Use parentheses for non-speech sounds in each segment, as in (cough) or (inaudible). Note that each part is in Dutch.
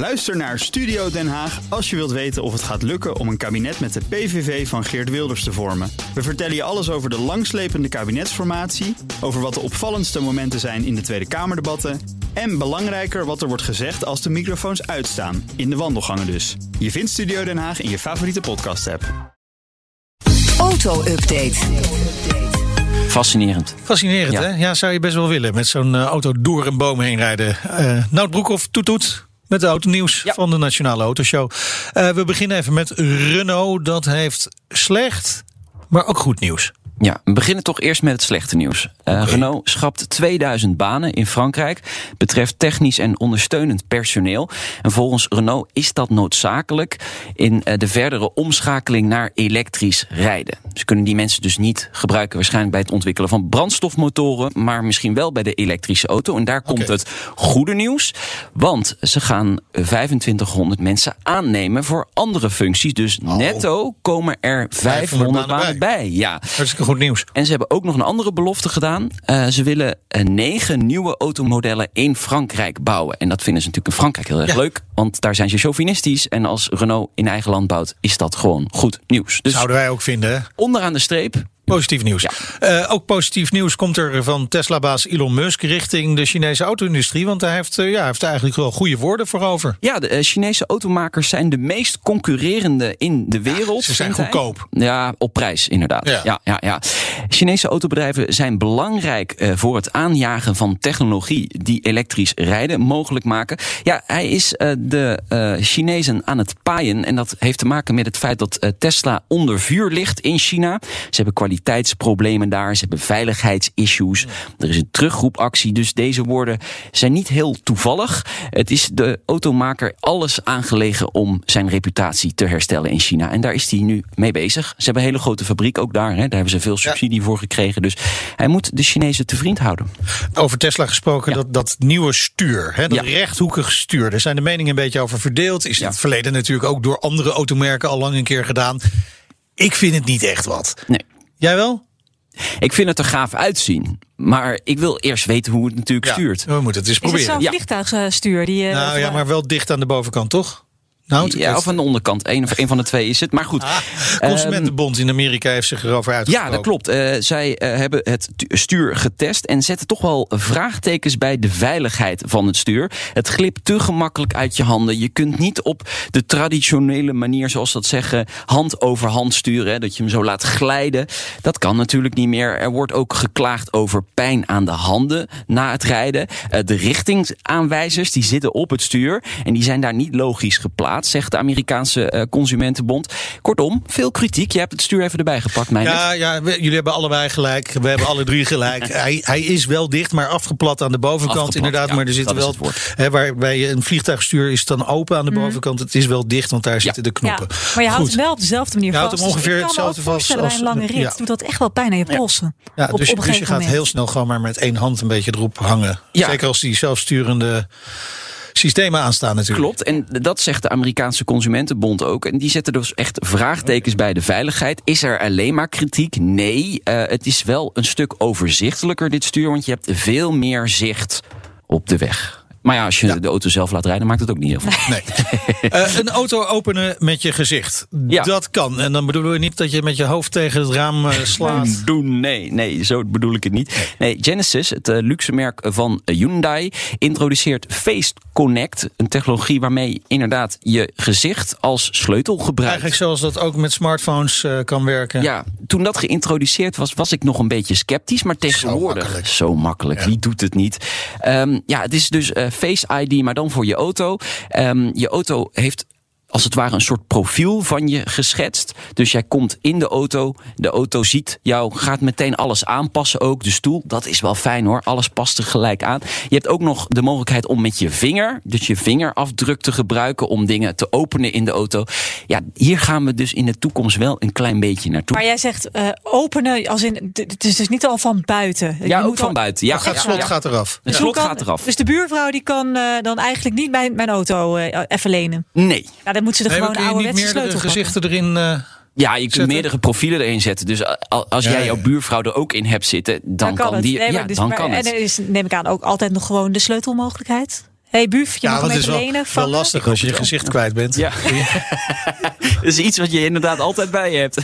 Luister naar Studio Den Haag als je wilt weten of het gaat lukken om een kabinet met de PVV van Geert Wilders te vormen. We vertellen je alles over de langslepende kabinetsformatie, over wat de opvallendste momenten zijn in de Tweede Kamerdebatten en belangrijker wat er wordt gezegd als de microfoons uitstaan, in de wandelgangen dus. Je vindt Studio Den Haag in je favoriete podcast-app. Auto-update. Fascinerend. Fascinerend, Ja. hè? Ja, zou je best wel willen. Met zo'n eh, auto door een boom heen rijden. Eh Nout Broekhoff, toet toet. Met de autonieuws Ja. van de Nationale Autoshow. Eh, we beginnen even met Renault. Dat heeft slecht, maar ook goed nieuws. Ja, we beginnen toch eerst met het slechte nieuws. Eh, Renault schrapt 2000 banen in Frankrijk. Betreft technisch en ondersteunend personeel. En volgens Renault is dat noodzakelijk in eh, de verdere omschakeling naar elektrisch rijden. Ze kunnen die mensen dus niet gebruiken, waarschijnlijk bij het ontwikkelen van brandstofmotoren, maar misschien wel bij de elektrische auto. En daar komt het goede nieuws. Want ze gaan 2500 mensen aannemen voor andere functies. Dus netto komen er 500 banen banen bij. Ja. Hartstikke goed nieuws. En ze hebben ook nog een andere belofte gedaan. Eh, ze willen eh, negen nieuwe automodellen in Frankrijk bouwen. En dat vinden ze natuurlijk in Frankrijk heel erg Ja. leuk. Want daar zijn ze chauvinistisch. En als Renault in eigen land bouwt, is dat gewoon goed nieuws. Dus Zouden wij ook vinden, onderaan de streep. Positief nieuws. Ja. Eh, ook positief nieuws komt er van Tesla-baas Elon Musk richting de Chinese auto-industrie. Want hij heeft, eh, ja, heeft eigenlijk wel goede woorden voor over. Ja, de eh, Chinese automakers zijn de meest concurrerende in de wereld. ze zijn hij. goedkoop. Ja, op prijs inderdaad. Ja. Ja. Ja, ja, Chinese autobedrijven zijn belangrijk voor het aanjagen van technologie die elektrisch rijden mogelijk maken. Ja, hij is de Chinezen aan het paaien. En dat heeft te maken met het feit dat Tesla onder vuur ligt in China. Ze hebben kwaliteitsproblemen daar, ze hebben veiligheidsissues. Er is een terugroepactie, dus deze woorden zijn niet heel toevallig. Het is de automaker alles aangelegen om zijn reputatie te herstellen in China. En daar is hij nu mee bezig. Ze hebben een hele grote fabriek ook daar. Hè. Daar hebben ze veel subsidie voor gekregen. Dus hij moet de Chinezen te vriend houden. Over Tesla gesproken, Ja. dat, dat nieuwe stuur, hè, dat Ja. rechthoekige stuur. Daar zijn de meningen een beetje over verdeeld. Is in het verleden natuurlijk ook door andere automerken al lang een keer gedaan. Ik vind het niet echt wat. Nee. Jij wel? Ik vind het er gaaf uitzien. Maar ik wil eerst weten hoe het natuurlijk Ja, stuurt. we moeten het eens Is het proberen. zo'n vliegtuigstuur? Die, eh, Nou ja, maar wel dicht aan de bovenkant, toch? Nou, Ja, of aan de onderkant. Eén of een van de twee is het. Maar goed. Ah, Consumentenbond in Amerika heeft zich erover uitgesproken. Ja, dat klopt. Eh, zij eh, hebben het tu- stuur getest en zetten toch wel vraagtekens bij de veiligheid van het stuur. Het glipt te gemakkelijk uit je handen. Je kunt niet op de traditionele manier, zoals dat zeggen, hand over hand sturen. Hè, dat je hem zo laat glijden. Dat kan natuurlijk niet meer. Er wordt ook geklaagd over pijn aan de handen na het rijden. Eh, de richtingsaanwijzers die zitten op het stuur en die zijn daar niet logisch geplaatst, zegt de Amerikaanse eh, Consumentenbond. Kortom, veel kritiek. Je hebt het stuur even erbij gepakt, mijn Ja, ja we- jullie hebben allebei gelijk. We hebben alle drie gelijk. Hij, hij is wel dicht, maar afgeplat aan de bovenkant. Afgeplat, inderdaad, ja, maar er zitten is wel. Hè, waarbij een vliegtuigstuur is het dan open aan de bovenkant. Het is wel dicht, want daar zitten de ja, knoppen. maar je houdt Goed. hem wel op dezelfde manier Je houdt vast. hem Dus ongeveer ik kan me ook hetzelfde vast bij een als- lange rit ja. doet dat echt wel pijn aan je polsen. Ja, op, dus, op dus je gaat heel snel gewoon maar met één hand een beetje erop hangen. Ja. Zeker als die zelfsturende systemen aanstaan natuurlijk. Klopt, en dat zegt de Amerikaanse Consumentenbond ook. En die zetten dus echt vraagtekens bij de veiligheid. Is er alleen maar kritiek? Nee, eh, het is wel een stuk overzichtelijker dit stuur, want je hebt veel meer zicht op de weg. Maar ja, als je de auto zelf laat rijden, maakt het ook niet heel veel. Nee. (laughs) Eh, een auto openen met je gezicht. Ja. Dat kan. En dan bedoelen we niet dat je met je hoofd tegen het raam eh, slaat. Doen, nee, nee, zo bedoel ik het niet. Nee, Genesis, het eh, luxe merk van Hyundai, introduceert Face Connect. Een technologie waarmee inderdaad je gezicht als sleutel gebruikt. Eigenlijk zoals dat ook met smartphones kan werken. Ja, toen dat geïntroduceerd was, was ik nog een beetje sceptisch. Maar tegenwoordig, makkelijk. zo makkelijk. Ja. Wie doet het niet? Ehm, ja, het is dus Face ID, maar dan voor je auto. Ehm, je auto heeft als het ware een soort profiel van je geschetst. Dus jij komt in de auto, de auto ziet jou, gaat meteen alles aanpassen ook. De stoel, dat is wel fijn hoor, alles past er gelijk aan. Je hebt ook nog de mogelijkheid om met je vinger, dus je vingerafdruk te gebruiken om dingen te openen in de auto. Ja, hier gaan we dus in de toekomst wel een klein beetje naartoe. Maar jij zegt eh, openen, als in, het is dus niet al van buiten. Je Ja, ook moet van al- buiten. Ja, ja, slot ja. gaat eraf. Het Dus slot kan- gaat eraf. Dus de buurvrouw die kan eh, dan eigenlijk niet mijn, mijn auto eh, even lenen. Nee. Ja, dan moet ze er Nee, gewoon ouderwetse meerdere sleutel pakken. gezichten erin... eh, Ja, je kunt Zetten. meerdere profielen erin zetten. Dus als jij ja. jouw buurvrouw er ook in hebt zitten, dan, kan, die. Nee, ja, dus- dan maar- kan En het. er is, neem ik aan, ook altijd nog gewoon de sleutelmogelijkheid. hey, Buf, je ja, mag is wel, lenen. wel lastig als je je gezicht kwijt bent. Ja. (laughs) Dat is iets wat je inderdaad altijd bij je hebt.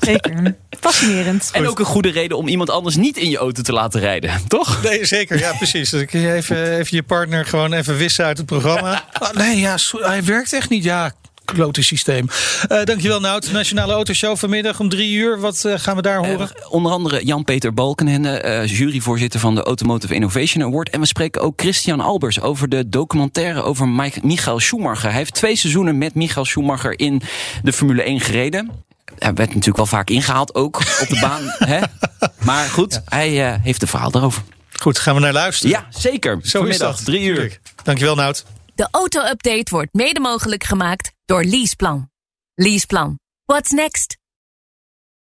Zeker. Fascinerend. En ook een goede reden om iemand anders niet in je auto te laten rijden, toch? Nee, zeker. Ja, precies. Dan kun je even, even je partner gewoon even wissen uit het programma. Ah, nee, ja, hij werkt echt niet. Ja, klote systeem. Eh, dankjewel, Nout. Nationale Autoshow vanmiddag om drie uur. Wat eh, gaan we daar horen? Eh, onder andere Jan-Peter Balkenende, eh, juryvoorzitter van de Automotive Innovation Award. En we spreken ook Christian Albers over de documentaire over Mike- Michael Schumacher. Hij heeft twee seizoenen met Michael Schumacher in de Formule 1 gereden. Hij werd natuurlijk wel vaak ingehaald, ook op de baan. hè? Maar goed, hij eh, heeft een verhaal daarover. Goed, gaan we naar luisteren. Ja, zeker. Zo is Vanmiddag, dat. drie uur. Dankjewel, Nout. De auto-update wordt mede mogelijk gemaakt door Leaseplan. Leaseplan. What's next?